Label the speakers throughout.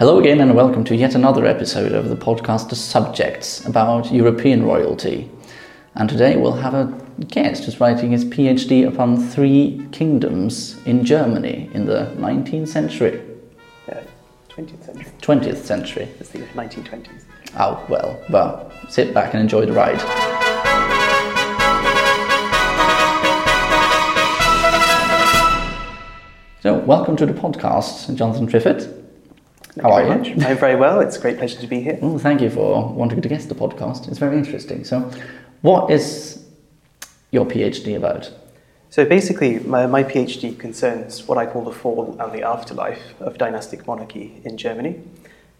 Speaker 1: Hello again, and welcome to yet another episode of the podcast The Subjects about European royalty. And today we'll have a guest who's writing his PhD upon three kingdoms in Germany in the 19th century.
Speaker 2: Uh, 20th century.
Speaker 1: 20th century.
Speaker 2: It's the 1920s.
Speaker 1: Oh, well, well, sit back and enjoy the ride. So, welcome to the podcast, Jonathan Triffit.
Speaker 2: Thank
Speaker 1: How are
Speaker 2: very
Speaker 1: you?
Speaker 2: much. I'm very well. It's a great pleasure to be here.
Speaker 1: Well, thank you for wanting to guest the podcast. It's very interesting. So, what is your PhD about?
Speaker 2: So basically, my, my PhD concerns what I call the fall and the afterlife of dynastic monarchy in Germany.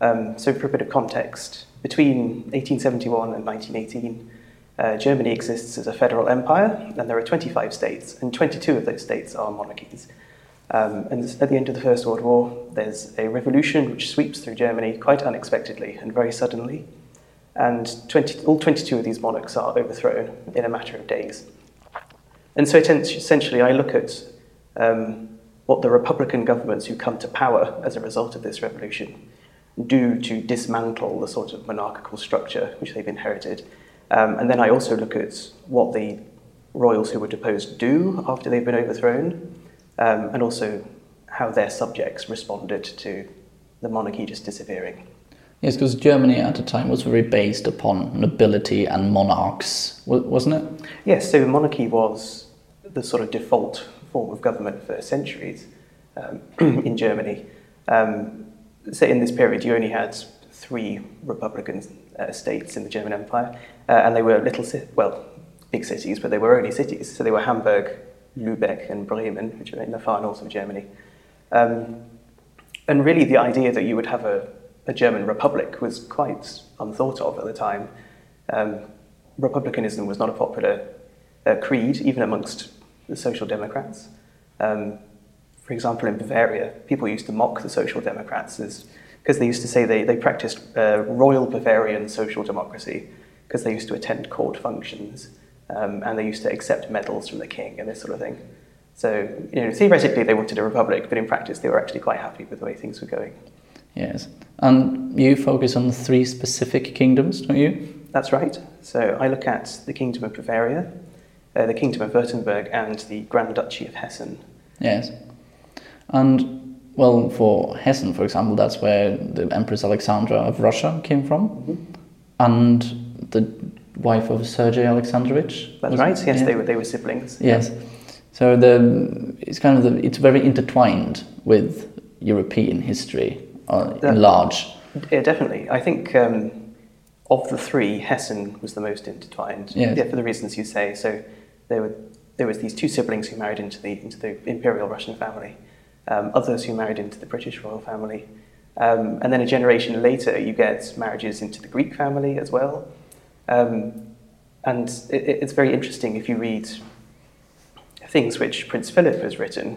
Speaker 2: Um, so for a bit of context, between 1871 and 1918, uh, Germany exists as a federal empire, and there are 25 states, and 22 of those states are monarchies. Um, and at the end of the First World War, there's a revolution which sweeps through Germany quite unexpectedly and very suddenly. And 20, all 22 of these monarchs are overthrown in a matter of days. And so essentially, I look at um, what the Republican governments who come to power as a result of this revolution do to dismantle the sort of monarchical structure which they've inherited. Um, and then I also look at what the royals who were deposed do after they've been overthrown, um, and also how their subjects responded to the monarchy just disappearing.
Speaker 1: Yes, because Germany at the time was very based upon nobility and monarchs, wasn't it?
Speaker 2: Yes, so monarchy was the sort of default form of government for centuries um, in Germany. Um, so in this period, you only had three republican uh, states in the German Empire, uh, and they were little, well, big cities, but they were only cities. So they were Hamburg, Lübeck, and Bremen, which are in the far north of Germany. Um, and really, the idea that you would have a, a German republic was quite unthought of at the time. Um, republicanism was not a popular uh, creed, even amongst the Social Democrats. Um, for example, in Bavaria, people used to mock the Social Democrats because they used to say they, they practiced uh, royal Bavarian social democracy because they used to attend court functions um, and they used to accept medals from the king and this sort of thing. So, you know, theoretically they wanted a republic, but in practice they were actually quite happy with the way things were going.
Speaker 1: Yes. And you focus on three specific kingdoms, don't you?
Speaker 2: That's right. So I look at the Kingdom of Bavaria, uh, the Kingdom of Württemberg, and the Grand Duchy of Hessen.
Speaker 1: Yes. And, well, for Hessen, for example, that's where the Empress Alexandra of Russia came from. And the wife of Sergei Alexandrovich.
Speaker 2: That's right.
Speaker 1: it?
Speaker 2: Yes,
Speaker 1: Yeah.
Speaker 2: they were they were siblings.
Speaker 1: Yes. So the it's kind of the, it's very intertwined with European history uh, in large.
Speaker 2: Yeah, definitely. I think um, of the three, Hessen was the most intertwined.
Speaker 1: Yes.
Speaker 2: Yeah, for the reasons you say. So there were there was these two siblings who married into the into the imperial Russian family, um, others who married into the British royal family, um, and then a generation later, you get marriages into the Greek family as well. Um, and it, it- it's very interesting if you read things which Prince Philip has written,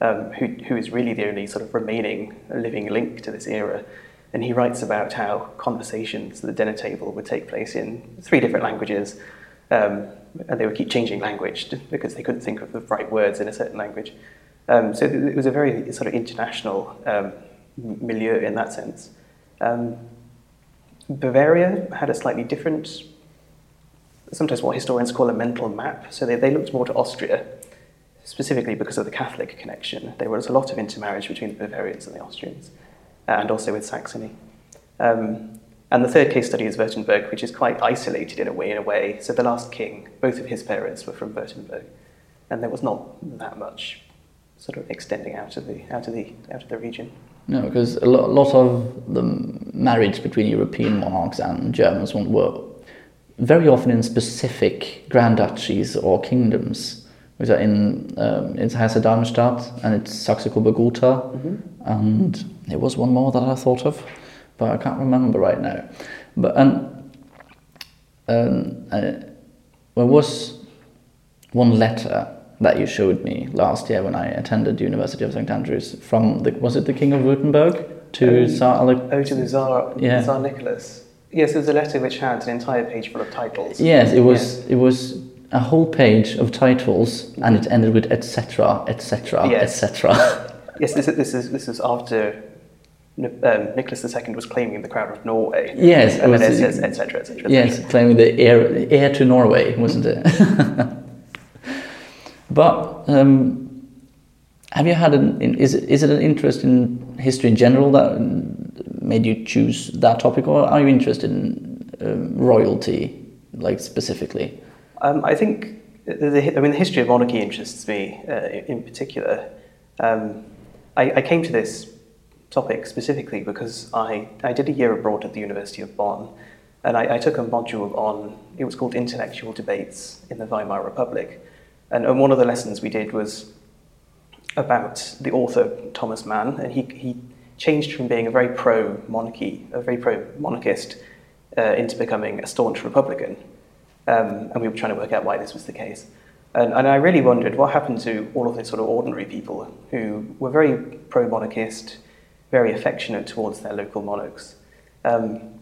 Speaker 2: um, who, who is really the only sort of remaining living link to this era. And he writes about how conversations at the dinner table would take place in three different languages, um, and they would keep changing language because they couldn't think of the right words in a certain language. Um, so it was a very sort of international um, milieu in that sense. Um, Bavaria had a slightly different, sometimes what historians call a mental map. So they, they looked more to Austria, specifically because of the Catholic connection. There was a lot of intermarriage between the Bavarians and the Austrians, and also with Saxony. Um, and the third case study is Württemberg, which is quite isolated in a way. In a way, so the last king, both of his parents were from Württemberg, and there was not that much sort of extending out of the out of the out of the region.
Speaker 1: No, because a lo- lot of the marriage between European monarchs and Germans were very often in specific grand duchies or kingdoms. Which are in um, it's Hesse-Darmstadt and it's Saxe-Coburg-Gotha, and there was one more that I thought of, but I can't remember right now. But and um, uh, there was one letter that you showed me last year when I attended the University of St Andrews from the was it the King of Württemberg to
Speaker 2: Um,
Speaker 1: Tsar Alec?
Speaker 2: Oh, to the Tsar,
Speaker 1: Yeah.
Speaker 2: Tsar Nicholas. Yes, it was a letter which had an entire page full of titles.
Speaker 1: Yes, it was it was a whole page of titles and it ended with etc. etc. Etc.
Speaker 2: Yes, this is, this is this is after um, Nicholas II was claiming the crown of Norway.
Speaker 1: Yes,
Speaker 2: and then
Speaker 1: it was-
Speaker 2: et et cetera, et cetera.
Speaker 1: Yes, claiming the heir, heir to Norway, wasn't it? but um, have you had an? Is it, is it an interest in history in general that made you choose that topic, or are you interested in um, royalty, like specifically?
Speaker 2: Um, I think the, the, I mean the history of monarchy interests me uh, in particular. Um, I, I came to this topic specifically because I, I did a year abroad at the University of Bonn, and I, I took a module on it was called intellectual debates in the Weimar Republic, and, and one of the lessons we did was about the author Thomas Mann, and he, he changed from being a very pro monarchy, a very pro monarchist, uh, into becoming a staunch Republican. Um, and we were trying to work out why this was the case. And, and I really wondered what happened to all of these sort of ordinary people who were very pro monarchist, very affectionate towards their local monarchs. Um,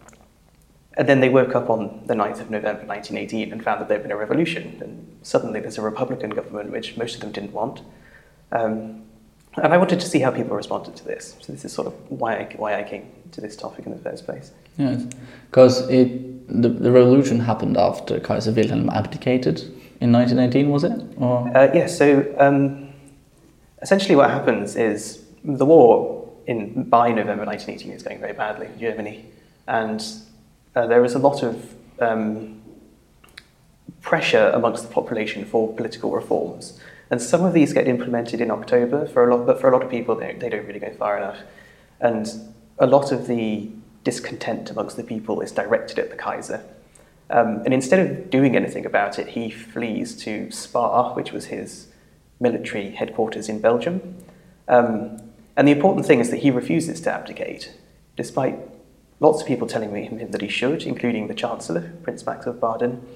Speaker 2: and then they woke up on the 9th of November 1918 and found that there'd been a revolution. And suddenly there's a Republican government, which most of them didn't want. Um, and I wanted to see how people responded to this. So this is sort of why I, why I came to this topic in the first place.
Speaker 1: Yes, because it the, the revolution happened after Kaiser Wilhelm abdicated in 1918, was it? Or
Speaker 2: Uh, yes, so um, essentially what happens is the war in, by November 1918 is going very badly in Germany, and uh, there is a lot of um, pressure amongst the population for political reforms. And some of these get implemented in October, for a lot, but for a lot of people, they, they don't really go far enough. And a lot of the discontent amongst the people is directed at the Kaiser. Um, and instead of doing anything about it, he flees to Spa, which was his military headquarters in Belgium. Um, and the important thing is that he refuses to abdicate, despite lots of people telling him that he should, including the Chancellor, Prince Max of Baden.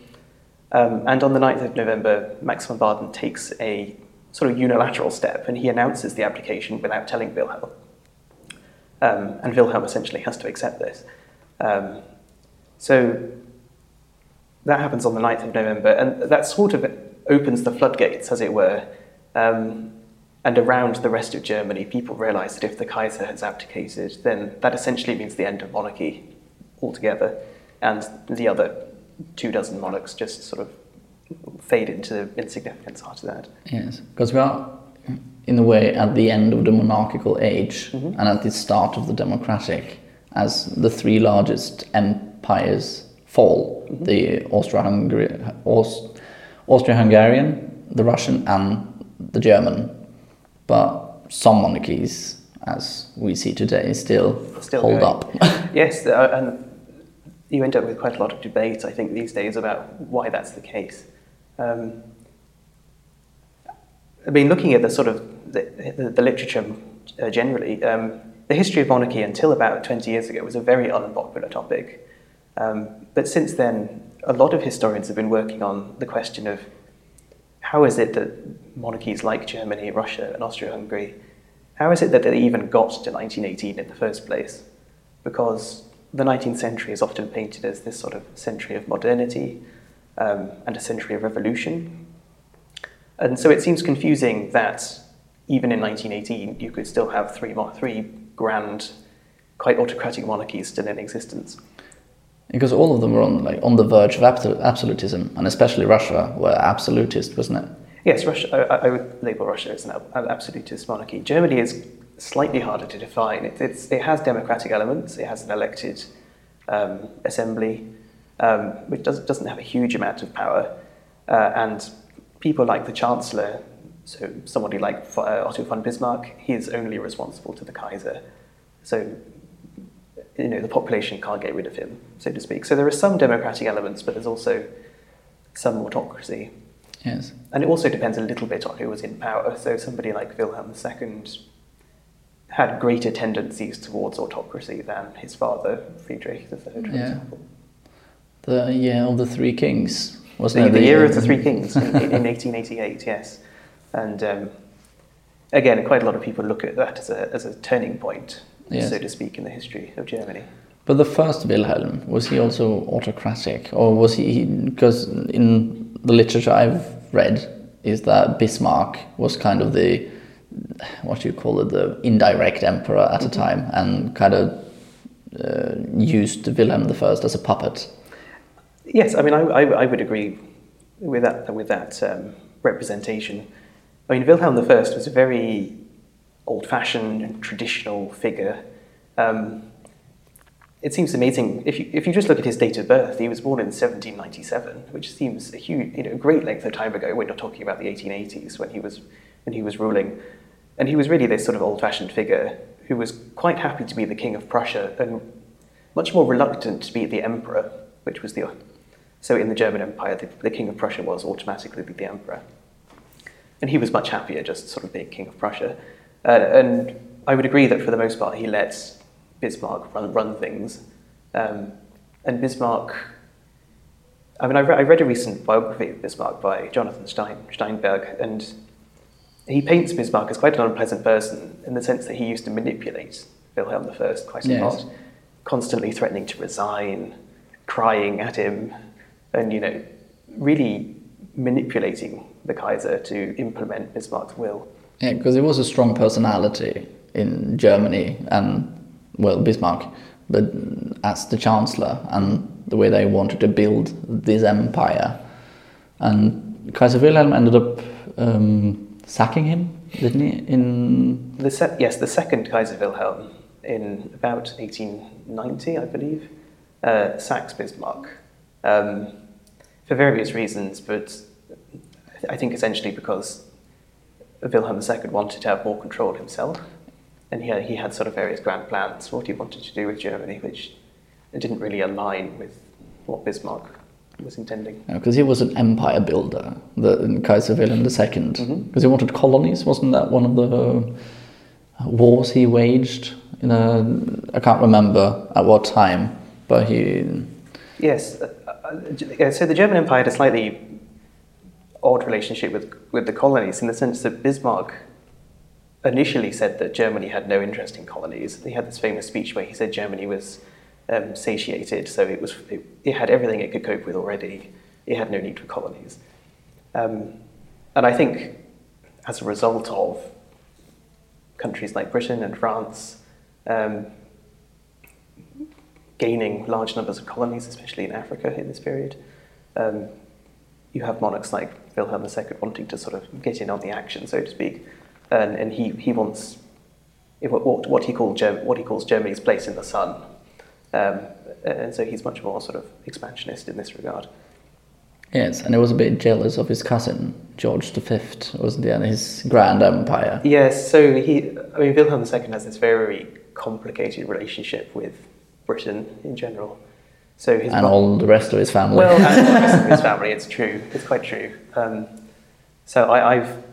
Speaker 2: Um, and on the 9th of November, Max von Baden takes a sort of unilateral step and he announces the application without telling Wilhelm. Um, and Wilhelm essentially has to accept this. Um, so that happens on the 9th of November, and that sort of opens the floodgates, as it were. Um, and around the rest of Germany, people realize that if the Kaiser has abdicated, then that essentially means the end of monarchy altogether, and the other two dozen monarchs just sort of fade into insignificance after that.
Speaker 1: yes, because we are in a way at the end of the monarchical age mm-hmm. and at the start of the democratic, as the three largest empires fall: mm-hmm. the Austro-Hungary, Aus- Austro-Hungarian, the Russian, and the German. But some monarchies, as we see today, still,
Speaker 2: Still
Speaker 1: hold
Speaker 2: going.
Speaker 1: up.
Speaker 2: Yes, uh, and you end up with quite a lot of debate, I think, these days about why that's the case. Um, I mean, looking at the sort of the, the, the literature uh, generally, um, the history of monarchy until about 20 years ago was a very unpopular topic. Um, but since then, a lot of historians have been working on the question of how is it that monarchies like Germany, Russia, and Austria-Hungary, how is it that they even got to 1918 in the first place? Because the 19th century is often painted as this sort of century of modernity um, and a century of revolution. And so it seems confusing that even in 1918 you could still have three, three grand, quite autocratic monarchies still in existence.
Speaker 1: Because all of them were on like on the verge of absolutism, and especially Russia were absolutist, wasn't it?
Speaker 2: Yes, Russia, I, I would label Russia as an absolutist monarchy. Germany is slightly harder to define. It, it's, it has democratic elements, it has an elected um, assembly, um, which does, doesn't have a huge amount of power. Uh, and people like the Chancellor, so somebody like uh, Otto von Bismarck, he is only responsible to the Kaiser. So, you know, the population can't get rid of him, so to speak. So there are some democratic elements, but there's also some autocracy.
Speaker 1: Yes.
Speaker 2: And it also depends a little bit on who was in power. So somebody like Wilhelm II had greater tendencies towards autocracy than his father, Friedrich III, for
Speaker 1: Yeah.
Speaker 2: example.
Speaker 1: The year of the three kings,
Speaker 2: The,
Speaker 1: wasn't it?
Speaker 2: the year of the Three Kings in, in 1888, yes. And um, again, quite a lot of people look at that as a, as a turning point, So to speak, in the history of Germany.
Speaker 1: But the first Wilhelm was he also autocratic, or was he? Because in the literature I've read, is that Bismarck was kind of the what do you call it, the indirect emperor at the time, and kind of uh, used Wilhelm I as a puppet.
Speaker 2: Yes, I mean, I, I, I would agree with that, with that um, representation. I mean, Wilhelm I was a very old fashioned traditional figure. Um, it seems amazing if you, if you just look at his date of birth. He was born in 1797, which seems a huge, you know, great length of time ago when you're talking about the 1880s when he was when he was ruling, and he was really this sort of old-fashioned figure who was quite happy to be the king of Prussia and much more reluctant to be the emperor, which was the so in the German Empire, the, the king of Prussia was automatically the emperor, and he was much happier just sort of being king of Prussia, uh, and I would agree that for the most part he lets Bismarck run, run things. Um, and Bismarck, I mean, I, re- I, read a recent biography of Bismarck by Jonathan Stein, Steinberg, and he paints Bismarck as quite an unpleasant person in the sense that he used to manipulate Wilhelm I quite a yes. lot, constantly threatening to resign, crying at him, and, you know, really manipulating the Kaiser to implement Bismarck's will.
Speaker 1: Yeah, because he was a strong personality in Germany and well, Bismarck, but as the chancellor and the way they wanted to build this empire. And Kaiser Wilhelm ended up um, sacking him, didn't he? In
Speaker 2: the se- yes, the second Kaiser Wilhelm in about 1890, I believe, uh, sacks Bismarck um, for various reasons, but I think essentially because Wilhelm II wanted to have more control himself and he had, he had sort of various grand plans for what he wanted to do with Germany, which didn't really align with what Bismarck was intending.
Speaker 1: Because he was an empire builder, the Kaiser Wilhelm II, because mm-hmm. he wanted colonies. Wasn't that one of the wars he waged? In a, I can't remember at what time, but he.
Speaker 2: Yes, uh, uh, so the German Empire had a slightly odd relationship with with the colonies in the sense that Bismarck initially said that Germany had no interest in colonies. He had this famous speech where he said Germany was um, satiated, so it, was, it, it, had everything it could cope with already. It had no need for colonies. Um, and I think as a result of countries like Britain and France um, gaining large numbers of colonies, especially in Africa in this period, um, you have monarchs like Wilhelm II wanting to sort of get in on the action, so to speak and, and he, he wants what, what, he called Germ- what he calls Germany's place in the sun. Um, and so he's much more sort of expansionist in this regard.
Speaker 1: Yes, and he was a bit jealous of his cousin George V, wasn't he, and his grand empire.
Speaker 2: Yes, so he, I mean, Wilhelm II has this very complicated relationship with Britain in general. So
Speaker 1: his and all the rest of his family.
Speaker 2: Well, and the rest of his family, it's true, it's quite true. Um, so I, I've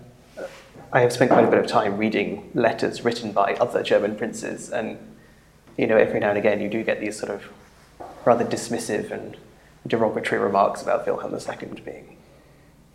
Speaker 2: I have spent quite a bit of time reading letters written by other German princes, and you know, every now and again you do get these sort of rather dismissive and derogatory remarks about Wilhelm II being,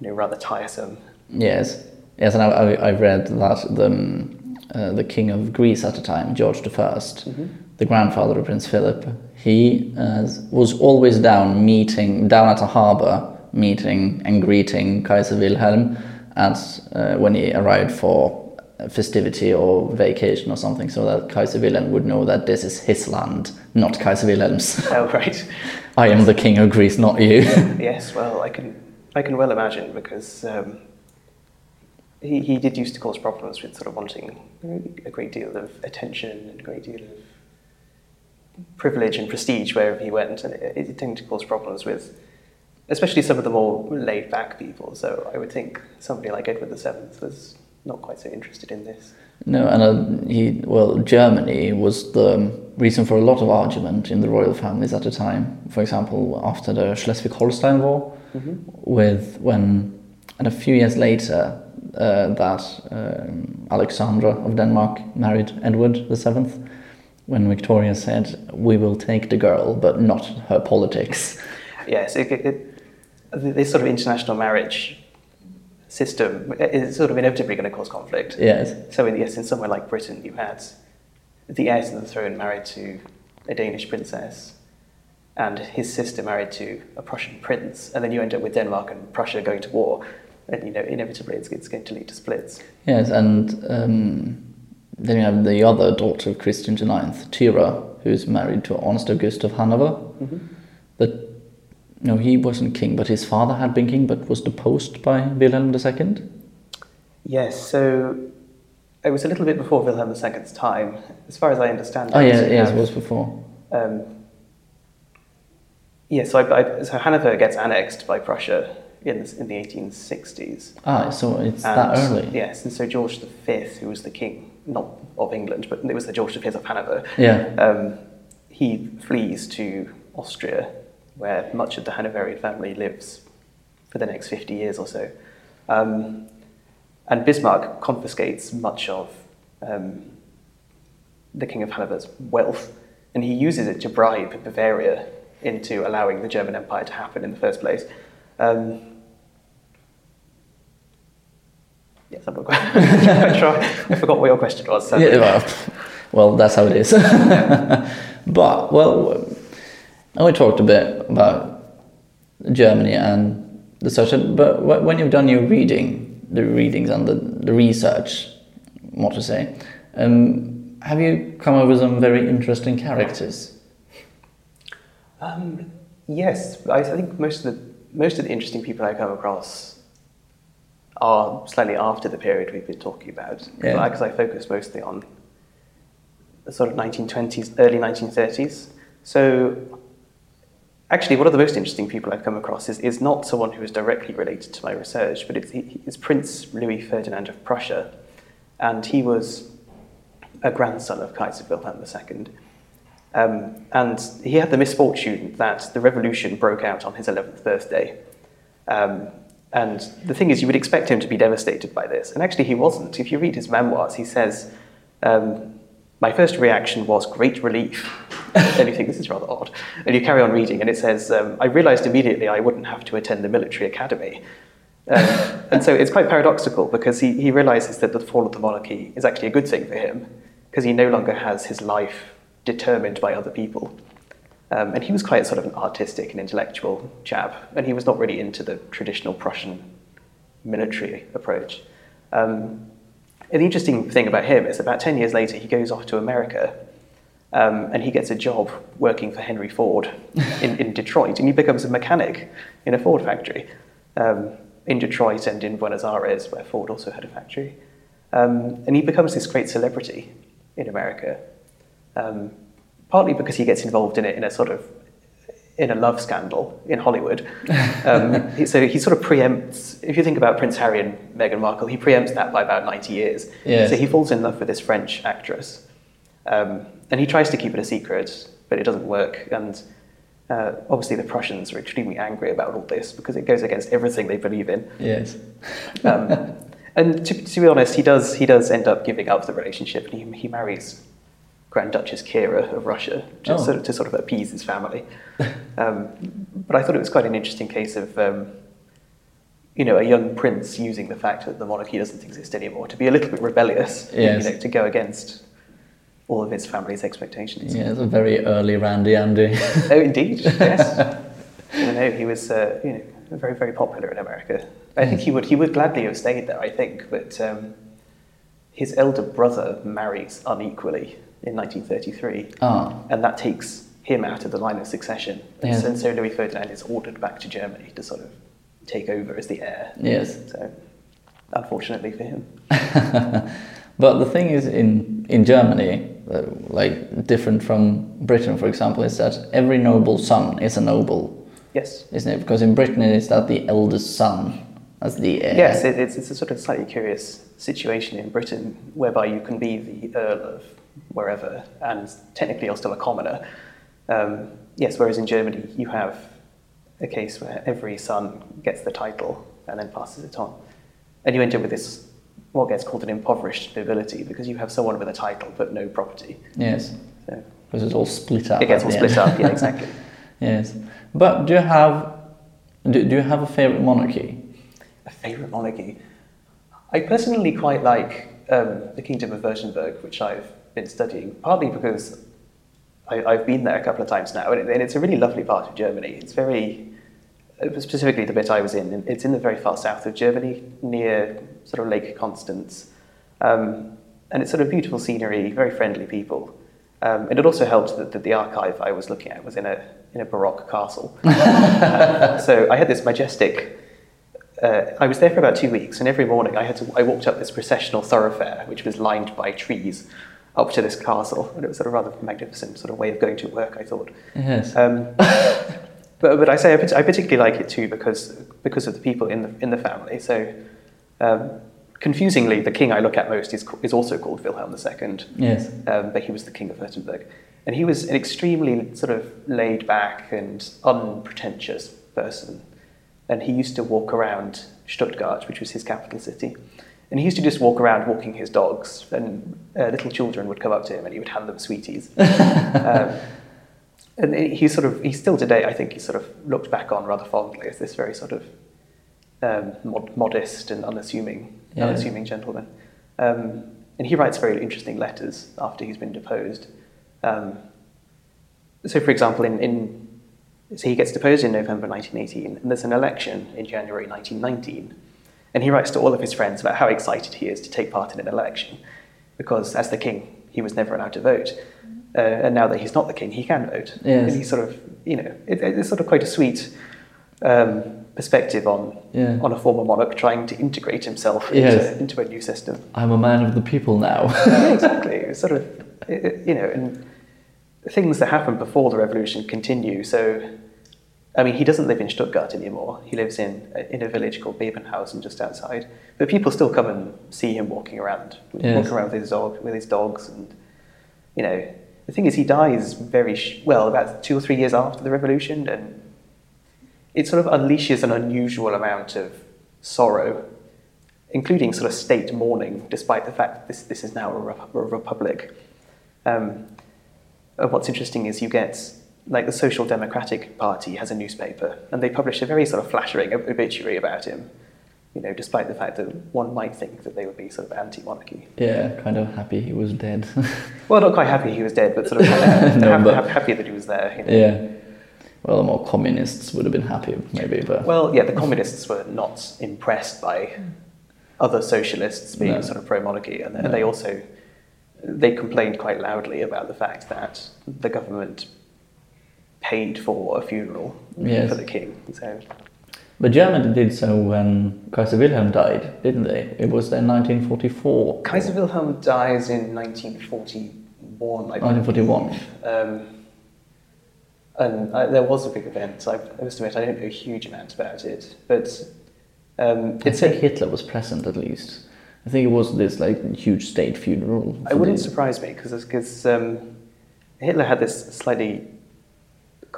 Speaker 2: you know, rather tiresome.
Speaker 1: Yes, yes, and I, I, I read that the um, uh, the king of Greece at the time, George I, mm-hmm. the grandfather of Prince Philip, he uh, was always down meeting down at the harbour, meeting and greeting Kaiser Wilhelm and uh, when he arrived for festivity or vacation or something, so that Kaiser Wilhelm would know that this is his land, not Kaiser Wilhelm's.
Speaker 2: Oh, right.
Speaker 1: I am the king of Greece, not you.
Speaker 2: yes, well, I can, I can well imagine because um, he, he did used to cause problems with sort of wanting a great deal of attention and a great deal of privilege and prestige wherever he went, and it, it tended to cause problems with especially some of the more laid back people. So I would think somebody like Edward VII was not quite so interested in this.
Speaker 1: No, and uh, he well, Germany was the reason for a lot of argument in the royal families at the time. For example, after the Schleswig-Holstein War, mm-hmm. with when and a few years later uh, that um, Alexandra of Denmark married Edward VII, when Victoria said, "We will take the girl, but not her politics."
Speaker 2: Yes, it, it, this sort of international marriage system is sort of inevitably going to cause conflict.
Speaker 1: Yes.
Speaker 2: So, in, yes, in somewhere like Britain, you had the heir to the throne married to a Danish princess, and his sister married to a Prussian prince, and then you end up with Denmark and Prussia going to war. and you know inevitably it's, it's going to lead to splits.
Speaker 1: Yes, and um, then you have the other daughter of Christian IX, Thyra, who's married to Ernst August of Hanover. But no, he wasn't king, but his father had been king, but was deposed by Wilhelm II.
Speaker 2: Yes, so it was a little bit before Wilhelm II's time, as far as I understand.
Speaker 1: Oh
Speaker 2: it,
Speaker 1: yeah, yes, it was before.
Speaker 2: Um, yeah, so, I, I, so Hanover gets annexed by Prussia in the, in the 1860s.
Speaker 1: Ah, so it's that early.
Speaker 2: Yes, and so George V, who was the king, not of England, but it was the George V of Hanover,
Speaker 1: Yeah.
Speaker 2: um, he flees to Austria, where much of the Hanoverian family lives for the next 50 years or so. Um, and Bismarck confiscates much of um, the King of Hanover's wealth, and he uses it to bribe Bavaria into allowing the German Empire to happen in the first place. Um, yes, I'm not quite quite sure. I forgot what your question was. so-
Speaker 1: Yeah, well, well, that's how it is. but well, we talked a bit about Germany and the such. But when you've done your reading, the readings and the, the research, what to say, um, have you come with some very interesting characters?
Speaker 2: Um, yes, I, I think most of the most of the interesting people I come across are slightly after the period we've been talking about.
Speaker 1: Yeah.
Speaker 2: Because I focus mostly on the sort of 1920s, early 1930s. So, actually, one of the most interesting people I've come across is, is not someone who is directly related to my research, but it's, it's Prince Louis Ferdinand of Prussia, and he was a grandson of Kaiser Wilhelm II. Um, and he had the misfortune that the revolution broke out on his 11th birthday. Um, and the thing is, you would expect him to be devastated by this. And actually, he wasn't. If you read his memoirs, he says, um, My first reaction was great relief. and you think this is rather odd. And you carry on reading, and it says, um, I realized immediately I wouldn't have to attend the military academy. Um, and so it's quite paradoxical because he, he realizes that the fall of the monarchy is actually a good thing for him because he no longer has his life determined by other people. Um, and he was quite sort of an artistic and intellectual chap, and he was not really into the traditional Prussian military approach. Um, and the interesting thing about him is about 10 years later, he goes off to America um, and he gets a job working for Henry Ford in, in Detroit, and he becomes a mechanic in a Ford factory um, in Detroit and in Buenos Aires, where Ford also had a factory. Um, and he becomes this great celebrity in America, um, partly because he gets involved in it in a sort of in a love scandal in Hollywood. Um, so he sort of preempts, if you think about Prince Harry and Meghan Markle, he preempts that by about 90 years.
Speaker 1: Yes.
Speaker 2: So he falls in love with this French actress. Um, and he tries to keep it a secret, but it doesn't work. And uh, obviously, the Prussians are extremely angry about all this because it goes against everything they believe in.
Speaker 1: Yes.
Speaker 2: Um, and to, to be honest, he does, he does end up giving up the relationship and he, he marries Grand Duchess Kira of Russia just
Speaker 1: Oh.
Speaker 2: sort of, to sort of appease his family. Um, but I thought it was quite an interesting case of, um, you know, a young prince using the fact that the monarchy doesn't exist anymore to be a little bit rebellious,
Speaker 1: Yes.
Speaker 2: you know, to go against all of his family's expectations.
Speaker 1: Yeah, it's a very early Randy Andy.
Speaker 2: Oh, indeed, yes. I know he was, uh, you know, very, very popular in America. I think he would, he would gladly have stayed there. I think, but um, his elder brother marries unequally in 1933,
Speaker 1: ah,
Speaker 2: and that takes him out of the line of succession. And,
Speaker 1: Yeah.
Speaker 2: so, so Louis Ferdinand is ordered back to Germany to sort of take over as the heir.
Speaker 1: yes.
Speaker 2: So, unfortunately for him,
Speaker 1: But the thing is, in in Germany, uh, like different from Britain, for example, is that every noble son is a noble,
Speaker 2: yes.
Speaker 1: isn't it? Because in Britain, it's that the eldest son as the heir.
Speaker 2: Yes, it, it's, it's a sort of slightly curious situation in Britain whereby you can be the Earl of wherever and technically you're still a commoner. Um, yes, whereas in Germany you have a case where every son gets the title and then passes it on. And you end up with this, what gets called an impoverished nobility because you have someone with a title but no property.
Speaker 1: Yes,
Speaker 2: So
Speaker 1: because it's all split up.
Speaker 2: it gets all split
Speaker 1: end.
Speaker 2: up, yeah, exactly.
Speaker 1: yes, but do you have do, do you have a favorite monarchy?
Speaker 2: A favourite monarchy? I personally quite like um, the Kingdom of Württemberg, which I've been studying, partly because I, I've been there a couple of times now, and, it, and it's a really lovely part of Germany. It's very, uh, specifically the bit I was in, it's in the very far south of Germany, near sort of Lake Constance. Um, and it's sort of beautiful scenery, very friendly people. Um, and it also helped that, that, the archive I was looking at was in a, in a Baroque castle. uh, so I had this majestic, uh, I was there for about two weeks, and every morning I, had to, I walked up this processional thoroughfare, which was lined by trees, up to this castle. And it was sort of rather magnificent sort of way of going to work, I thought.
Speaker 1: Yes.
Speaker 2: Um, but, but I say I, I, particularly like it too because, because of the people in the, in the family. So um, confusingly, the king I look at most is, is also called Wilhelm II.
Speaker 1: Yes.
Speaker 2: Um, but he was the king of Württemberg. And he was an extremely sort of laid back and unpretentious person. And he used to walk around Stuttgart, which was his capital city. And he used to just walk around walking his dogs, and uh, little children would come up to him and he would hand them sweeties. um, and he sort of, he still today, I think, he sort of looked back on rather fondly as this very sort of um, mod- modest and unassuming yeah. unassuming gentleman. Um, and he writes very interesting letters after he's been deposed. Um, so, for example, in, in so he gets deposed in November 1918, and there's an election in January 1919. And he writes to all of his friends about how excited he is to take part in an election, because as the king, he was never allowed to vote. Uh, and now that he's not the king, he can vote.
Speaker 1: Yes.
Speaker 2: And he's sort of, you know, it, it's sort of quite a sweet um, perspective on yeah. on a former monarch trying to integrate himself
Speaker 1: yes.
Speaker 2: into, into, a new system.
Speaker 1: I'm a man of the people now.
Speaker 2: yeah, exactly. It's sort of, you know, and things that happened before the revolution continue. So, I mean, he doesn't live in Stuttgart anymore. He lives in in a village called Bebenhausen, just outside. But people still come and see him walking around, yes. walking around with his dog, with his dogs, and you know. The thing is, he dies very sh- well about two or three years after the revolution, and it sort of unleashes an unusual amount of sorrow, including sort of state mourning, despite the fact that this, this is now a, rep- a republic. Um, what's interesting is you get, like, the Social Democratic Party has a newspaper, and they publish a very sort of flattering obituary about him. You know, despite the fact that one might think that they would be sort of anti-monarchy.
Speaker 1: Yeah, kind of happy he was dead.
Speaker 2: well, not quite happy he was dead, but sort of happy, no, but... happy that he was there. You know?
Speaker 1: Yeah well, the more communists would have been happy, maybe. But
Speaker 2: well, yeah, the communists were not impressed by other socialists being no. sort of pro-monarchy, and no. they also they complained quite loudly about the fact that the government paid for a funeral yes. for the king. So.
Speaker 1: But Germany did so when Kaiser Wilhelm died, didn't they? It was in 1944.
Speaker 2: Kaiser Wilhelm dies in 1941.
Speaker 1: 1941.
Speaker 2: Um, and I, there was a big event. I, I must admit, I don't know a huge amount about it, but um,
Speaker 1: I think Hitler was present at least. I think it was this like huge state funeral.
Speaker 2: It wouldn't the... surprise me because because um, Hitler had this slightly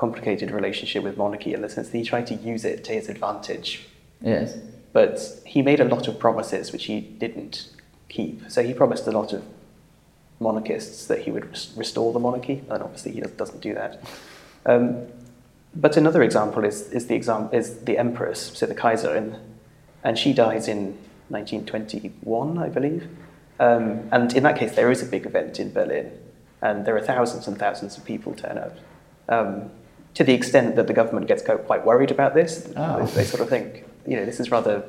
Speaker 2: complicated relationship with monarchy in the sense that he tried to use it to his advantage.
Speaker 1: Yes.
Speaker 2: But he made a lot of promises which he didn't keep. So he promised a lot of monarchists that he would restore the monarchy, and obviously he doesn't do that. Um, but another example is, is, the exam- is the Empress, so the Kaiser, and, and she dies in 1921, I believe. Um, and in that case, there is a big event in Berlin, and there are thousands and thousands of people turn up. Um, to the extent that the government gets quite worried about this, oh. they, they sort of think, you know, this is rather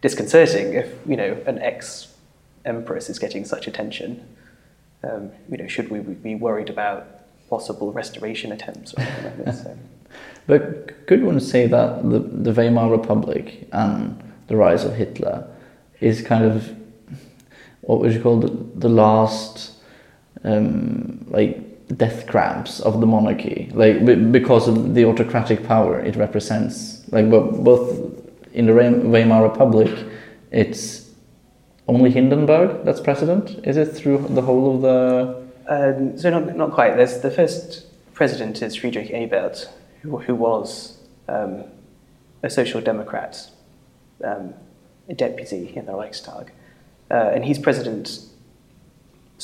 Speaker 2: disconcerting if, you know, an ex-empress is getting such attention. Um, you know, should we be worried about possible restoration attempts or anything like this. So.
Speaker 1: But could one say that the, the Weimar Republic and the rise of Hitler is kind of what would you call the, the last um, like death grabs of the monarchy, like because of the autocratic power it represents. Like both in the Weimar Republic, it's only Hindenburg that's president. Is it through the whole of the
Speaker 2: um, so not, not quite. There's the first president is Friedrich Ebert, who, who was um, a social democrat, um, a deputy in the Reichstag, uh, and he's president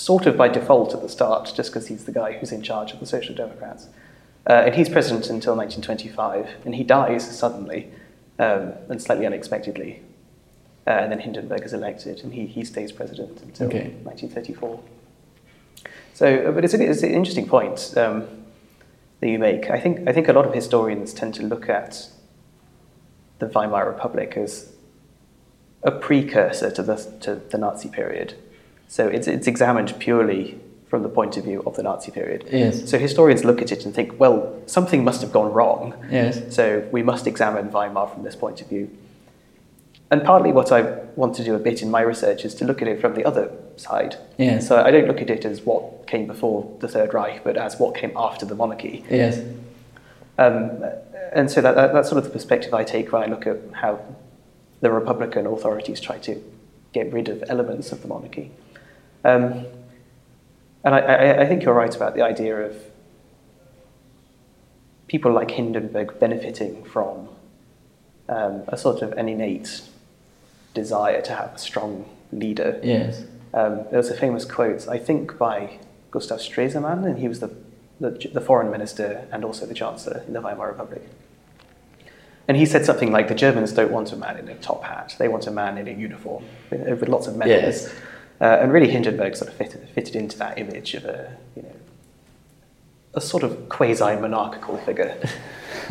Speaker 2: sort of by default at the start, just because he's the guy who's in charge of the social democrats. Uh, and he's president until 1925, and he dies suddenly um, and slightly unexpectedly. Uh, and then Hindenburg is elected, and he, he stays president until okay. 1934. So, but it's, a, it's an interesting point um, that you make. I think, I think a lot of historians tend to look at the Weimar Republic as a precursor to the, to the Nazi period. So it's, it's examined purely from the point of view of the Nazi period.
Speaker 1: Yes.
Speaker 2: So historians look at it and think, well, something must have gone wrong.
Speaker 1: Yes.
Speaker 2: So we must examine Weimar from this point of view. And partly what I want to do a bit in my research is to look at it from the other side.
Speaker 1: Yes.
Speaker 2: So I don't look at it as what came before the Third Reich, but as what came after the monarchy.
Speaker 1: Yes.
Speaker 2: Um, and so that, that, that's sort of the perspective I take when I look at how the Republican authorities try to get rid of elements of the monarchy. Um, and I, I, I think you're right about the idea of people like Hindenburg benefiting from um, a sort of an innate desire to have a strong leader.
Speaker 1: Yes.
Speaker 2: Um, there was a famous quote, I think, by Gustav Stresemann, and he was the, the, the foreign minister and also the chancellor in the Weimar Republic. And he said something like, the Germans don't want a man in a top hat, they want a man in a uniform with, with lots of medals.
Speaker 1: Yes.
Speaker 2: Uh, and really Hindenburg sort of fitted, fitted into that image of a, you know, a sort of quasi-monarchical figure.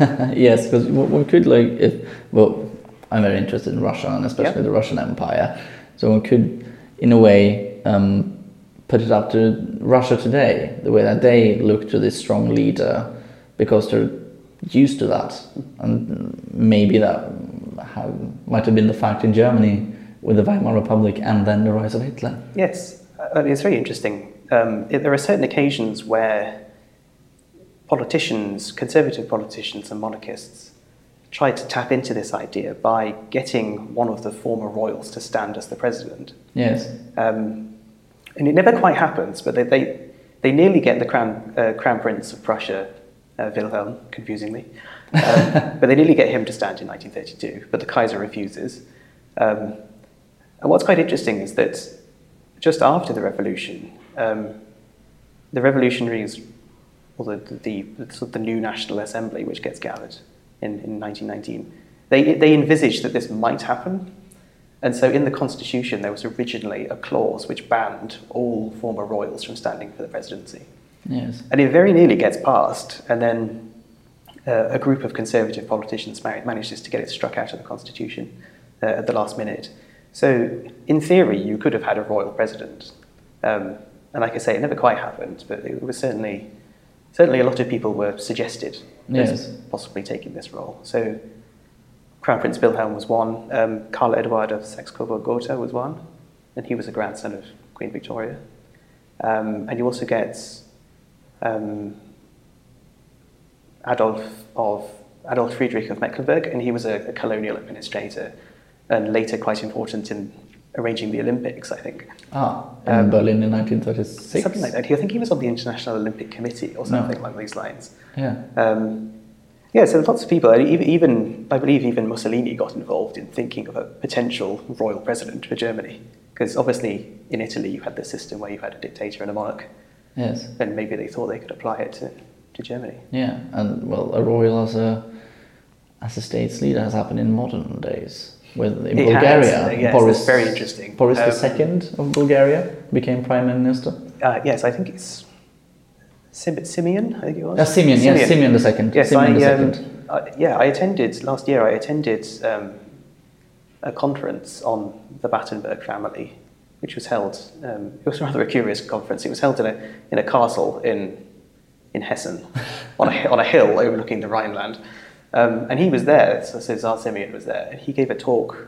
Speaker 1: yes, because one could like if well, I'm very interested in Russia and especially
Speaker 2: Yeah.
Speaker 1: the Russian Empire. So one could, in a way, um, put it up to Russia today, the way that they look to this strong leader, because they're used to that, and maybe that might have been the fact in Germany with the Weimar Republic and then the rise of Hitler.
Speaker 2: Yes, uh, it's very interesting. Um, it, there are certain occasions where politicians, conservative politicians and monarchists, try to tap into this idea by getting one of the former royals to stand as the president.
Speaker 1: Yes.
Speaker 2: Um, and it never quite happens, but they, they, they nearly get the crown, uh, crown prince of Prussia, uh, Wilhelm, confusingly. Um, but they nearly get him to stand in 1932, but the Kaiser refuses. Um, and what's quite interesting is that just after the revolution, um, the revolutionaries, or the, the, the, sort of the new National Assembly, which gets gathered in, in 1919, they, they envisaged that this might happen. And so in the Constitution, there was originally a clause which banned all former royals from standing for the presidency.
Speaker 1: Yes.
Speaker 2: And it very nearly gets passed, and then uh, a group of conservative politicians ma- manages to get it struck out of the Constitution uh, at the last minute. So, in theory, you could have had a royal president. Um, and like I say, it never quite happened, but it was certainly, certainly a lot of people were suggested
Speaker 1: Yes.
Speaker 2: as possibly taking this role. So, Crown Prince Wilhelm was one, um, Karl Eduard of Saxe-Coburg-Gotha was one, and he was a grandson of Queen Victoria. Um, and you also get um, Adolf of Adolf Friedrich of Mecklenburg, and he was a, a colonial administrator, and later quite important in arranging the Olympics, I think.
Speaker 1: Ah, in
Speaker 2: Um,
Speaker 1: Berlin in 1936.
Speaker 2: Something like that. I think he was on the International Olympic Committee or something along these lines.
Speaker 1: Yeah.
Speaker 2: Um, yeah, so lots of people, even, even I believe even Mussolini got involved in thinking of a potential royal president for Germany, because obviously in Italy you had this system where you had a dictator and a monarch,
Speaker 1: Yes.
Speaker 2: and maybe they thought they could apply it to, to Germany.
Speaker 1: Yeah, and well, a royal as a as a state's leader has happened in modern days. With in
Speaker 2: has,
Speaker 1: Bulgaria,
Speaker 2: uh, yes,
Speaker 1: Boris,
Speaker 2: very interesting.
Speaker 1: Boris
Speaker 2: Um,
Speaker 1: II of Bulgaria became prime minister.
Speaker 2: Uh, yes, I think it's Sim- Simeon, I think it was.
Speaker 1: Uh, Simeon, yes, Simeon the second.
Speaker 2: Yes,
Speaker 1: Simeon the
Speaker 2: I, um,
Speaker 1: second.
Speaker 2: I- yeah, I attended last year. I attended um, a conference on the Battenberg family, which was held. Um, it was rather a curious conference. It was held in a in a castle in in Hessen, on a on a hill overlooking the Rhineland, um, and he was there. So, so Tsar Simeon was there, and he gave a talk.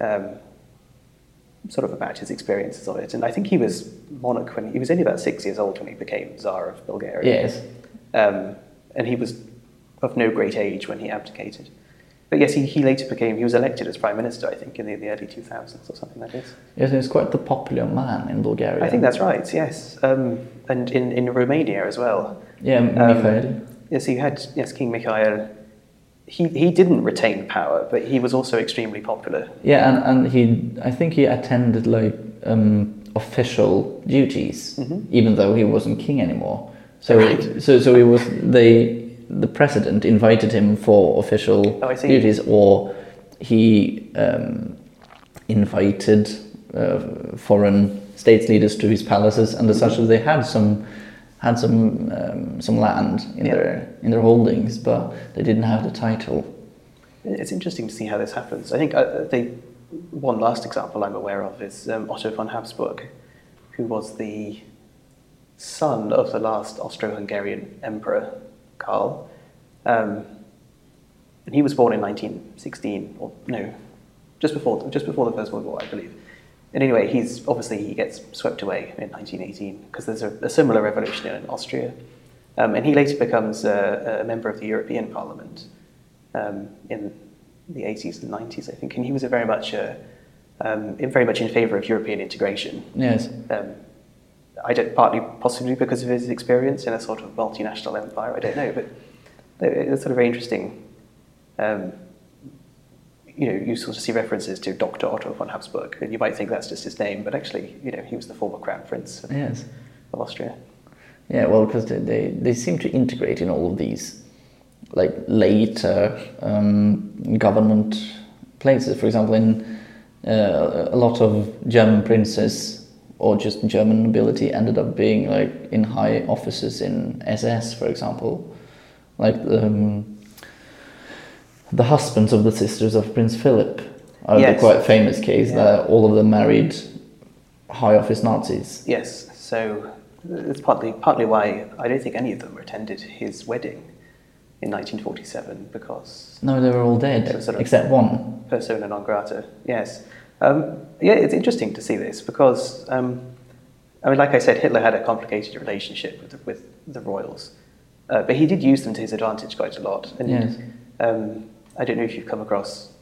Speaker 2: Um, sort of about his experiences of it, and I think he was monarch when he was only about six years old when he became Tsar of Bulgaria.
Speaker 1: Yes.
Speaker 2: Um, and he was of no great age when he abdicated. But yes, he, he later became, he was elected as prime minister, I think, in the, the early 2000s or something like this.
Speaker 1: Yes, he's quite the popular man in Bulgaria.
Speaker 2: I think that's right, yes. Um, and in, in Romania as well.
Speaker 1: Yeah,
Speaker 2: Um,
Speaker 1: Mikhail.
Speaker 2: Yes, you had, yes, King Mikhail. He, he didn't retain power, but he was also extremely popular.
Speaker 1: Yeah, and, and he, I think he attended like um, official duties, even though he wasn't king anymore. So,
Speaker 2: Right.
Speaker 1: so, so he was they the president invited him for official
Speaker 2: Oh,
Speaker 1: duties, or he um, invited uh, foreign states leaders to his palaces, and as such, they had some had some um, some land in
Speaker 2: Yeah.
Speaker 1: their in their holdings, but they didn't have the title.
Speaker 2: it's interesting to see how this happens. I think uh, they, one last example I'm aware of is um, Otto von Habsburg, who was the son of the last Austro-Hungarian emperor, Karl. Um, and he was born in 1916, or no, just before, just before the First World War, I believe. And anyway, he's obviously he gets swept away in 1918 because there's a, a, similar revolution in Austria, um, and he later becomes a, a, member of the European Parliament um, in the 80s and 90s, I think, and he was a very much a, um, very much in favour of European integration.
Speaker 1: Yes.
Speaker 2: Um, I don't, partly possibly because of his experience in a sort of multinational empire. I don't know, but it's sort of very interesting um, you know, you sort of see references to Dr. Otto von Habsburg, and you might think that's just his name, but actually, you know, he was the former crown prince of,
Speaker 1: yes.
Speaker 2: of Austria.
Speaker 1: Yeah, well, because they, they, they seem to integrate in all of these, like later um, government places. For example, in uh, a lot of German princes or just German nobility ended up being like in high offices in SS, for example, like um, the husbands of the sisters of Prince Philip are yes. the quite famous case yeah. that all of them married high office Nazis.
Speaker 2: Yes, so it's partly partly why I don't think any of them attended his wedding in 1947 because
Speaker 1: no, they were all dead sort of except one
Speaker 2: persona non grata. Yes, um, yeah, it's interesting to see this because um, I mean, like I said, Hitler had a complicated relationship with the, with the royals, uh, but he did use them to his advantage quite a lot.
Speaker 1: And, yes.
Speaker 2: Um, I don't know if you've come across.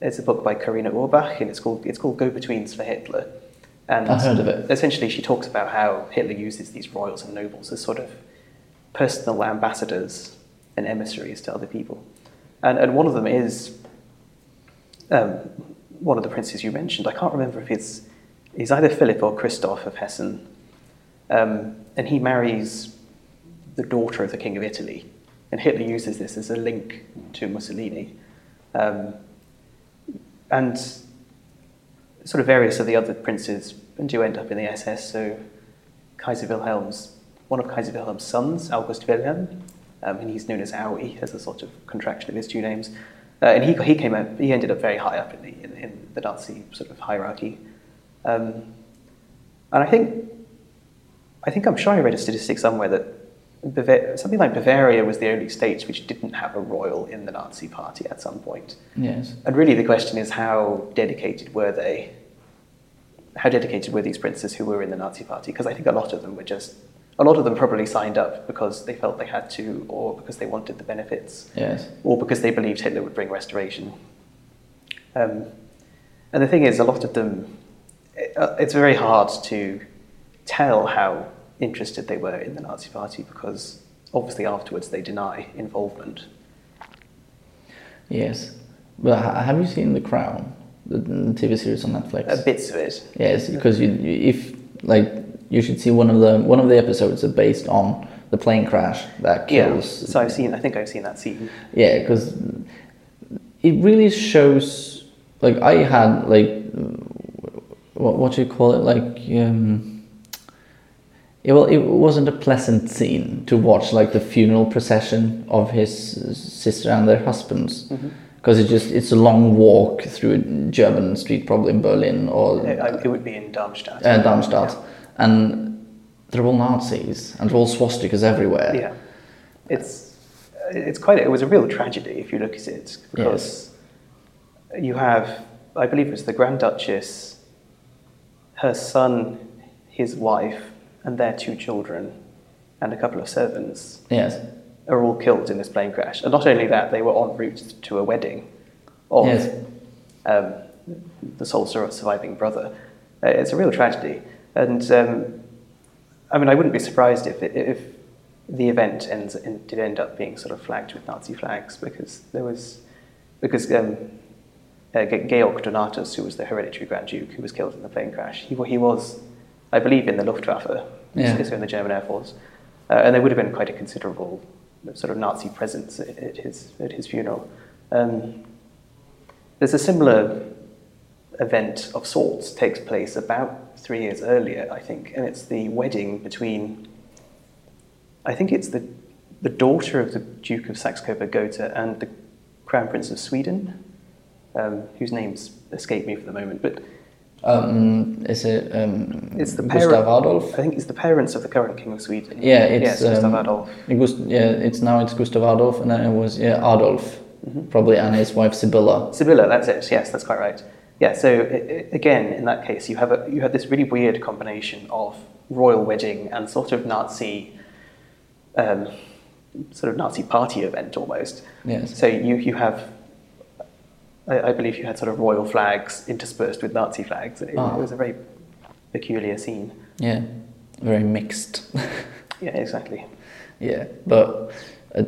Speaker 2: It's a book by Karina Urbach, and it's called it's called Go Betweens for Hitler.
Speaker 1: And I've heard of it.
Speaker 2: Essentially, she talks about how Hitler uses these royals and nobles as sort of personal ambassadors and emissaries to other people. And, and one of them is um, one of the princes you mentioned. I can't remember if it's he's either Philip or Christoph of Hessen. Um, and he marries the daughter of the King of Italy. And Hitler uses this as a link to Mussolini. Um, and sort of various of the other princes and do end up in the SS. So Kaiser Wilhelm's, one of Kaiser Wilhelm's sons, August Wilhelm, um, and he's known as Auwi as a sort of contraction of his two names. Uh, and he, he came up, he ended up very high up in the, in, in the Nazi sort of hierarchy. Um, and I think, I think I'm sure I read a statistic somewhere that Bav- something like Bavaria was the only state which didn't have a royal in the Nazi party at some point.
Speaker 1: Yes.
Speaker 2: And really the question is how dedicated were they? How dedicated were these princes who were in the Nazi party? Because I think a lot of them were just, a lot of them probably signed up because they felt they had to, or because they wanted the benefits,
Speaker 1: yes.
Speaker 2: or because they believed Hitler would bring restoration. Um, and the thing is, a lot of them, it, uh, it's very hard to tell how interested they were in the Nazi Party because obviously afterwards they deny involvement.
Speaker 1: Yes. But have you seen The Crown, the, TV series on Netflix?
Speaker 2: Uh, bits of it.
Speaker 1: Yes, because you, if like you should see one of the one of the episodes are based on the plane crash that kills.
Speaker 2: Yeah. So I've seen. I think I've seen that scene.
Speaker 1: Yeah, because it really shows. Like I had like what what do you call it like. Um, it, well, it wasn't a pleasant scene to watch, like the funeral procession of his sister and their husbands, because mm-hmm. it just it's a long walk through a German street, probably in Berlin or
Speaker 2: it, would be in Darmstadt.
Speaker 1: Uh, Darmstadt, yeah. and they're all Nazis and they're all swastikas everywhere.
Speaker 2: Yeah, it's it's quite it was a real tragedy if you look at it because yes. you have I believe it was the Grand Duchess, her son, his wife and their two children and a couple of servants
Speaker 1: yes.
Speaker 2: are all killed in this plane crash. And not only that, they were en route to a wedding of yes. um, the sole surviving brother. Uh, it's a real tragedy. And um, I mean, I wouldn't be surprised if, it, if the event ends, did end up being sort of flagged with Nazi flags because there was, because um, uh, Georg Donatus, who was the hereditary Grand Duke who was killed in the plane crash, he, he was I believe, in the Luftwaffe,
Speaker 1: yeah.
Speaker 2: so in the German Air Force. Uh, and there would have been quite a considerable sort of Nazi presence at, at his, at his funeral. Um, there's a similar event of sorts takes place about three years earlier, I think, and it's the wedding between, I think it's the, the daughter of the Duke of Saxe-Coburg-Gotha and the Crown Prince of Sweden, um, whose names escape me for the moment, but
Speaker 1: Um, is it um,
Speaker 2: it's the
Speaker 1: Gustav Adolf?
Speaker 2: I think it's the parents of the current King of Sweden.
Speaker 1: Yeah, it's
Speaker 2: yes, Gustav
Speaker 1: um,
Speaker 2: Adolf.
Speaker 1: It was, yeah, it's now it's Gustav Adolf, and then it was yeah Adolf,
Speaker 2: Mm-hmm.
Speaker 1: probably, and his wife Sibylla.
Speaker 2: Sibylla, that's it. Yes, that's quite right. Yeah. So i- i- again, in that case, you have a you have this really weird combination of royal wedding and sort of Nazi, um, sort of Nazi party event almost.
Speaker 1: Yes.
Speaker 2: So you you have. I, I believe you had sort of royal flags interspersed with Nazi flags. It,
Speaker 1: Ah.
Speaker 2: it was a very peculiar scene.
Speaker 1: Yeah, very mixed.
Speaker 2: Yeah, exactly.
Speaker 1: yeah, but uh,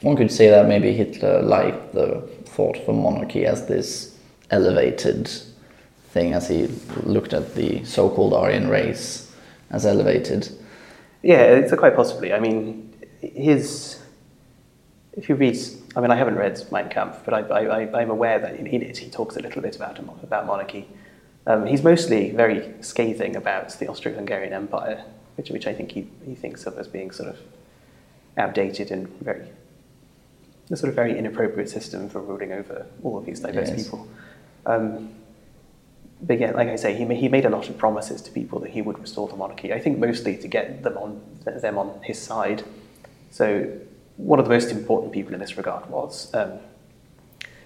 Speaker 1: one could say that maybe Hitler liked the thought of a monarchy as this elevated thing, as he looked at the so-called Aryan race as elevated.
Speaker 2: Yeah, it's quite possibly. I mean, his. If you read, I mean, I haven't read Mein Kampf, but I, I, I, I'm aware that in, in it he talks a little bit about about monarchy. Um, he's mostly very scathing about the Austro-Hungarian Empire, which, which I think he, he thinks of as being sort of outdated and very a sort of very inappropriate system for ruling over all of these diverse
Speaker 1: Yes.
Speaker 2: people. Um, but yeah, like I say, he, he made a lot of promises to people that he would restore the monarchy. I think mostly to get them on them on his side. So one of the most important people in this regard was um,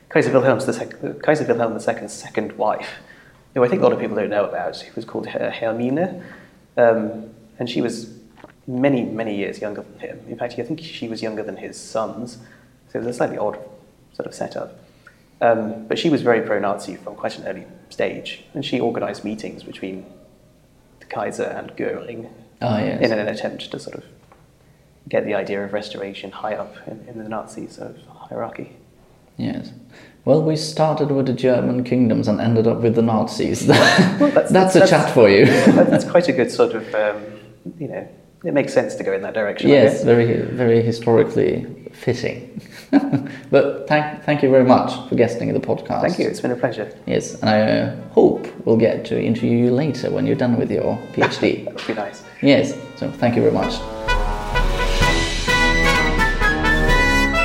Speaker 2: Kaiser Wilhelm II, Kaiser Wilhelm II's second wife, who I think a lot of people don't know about. Who was called Her- Hermine, um, and she was many many years younger than him. In fact, I think she was younger than his sons. So it was a slightly odd sort of setup. Um, but she was very pro-Nazi from quite an early stage, and she organised meetings between the Kaiser and Goering
Speaker 1: Ah, yes.
Speaker 2: in an attempt to sort of get the idea of restoration high up in, in the Nazi sort of hierarchy.
Speaker 1: Yes. Well, we started with the German kingdoms and ended up with the Nazis. that's,
Speaker 2: that's-
Speaker 1: a
Speaker 2: that's-
Speaker 1: chat for you.
Speaker 2: That- That's quite a good sort of, um, you know, it makes sense to go in that direction.
Speaker 1: Yes, very, very historically fitting. but thank, thank you very much for guesting in the podcast.
Speaker 2: Thank you. It's been a pleasure.
Speaker 1: Yes, and I uh, hope we'll get to interview you later when you're done with your PhD.
Speaker 2: That would be nice.
Speaker 1: yes, so thank you very much.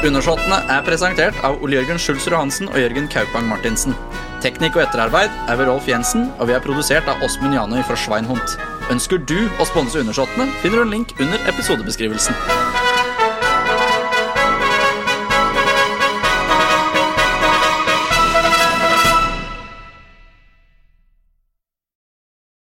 Speaker 3: Undersåttene er presentert av Ole Jørgen Schulzer Johansen og Jørgen Kaupang Martinsen. Teknikk og etterarbeid er ved Rolf Jensen, og vi er produsert av Åsmund Janøy fra Schweinhund. Ønsker du å sponse Undersåttene, finner du en link under episodebeskrivelsen.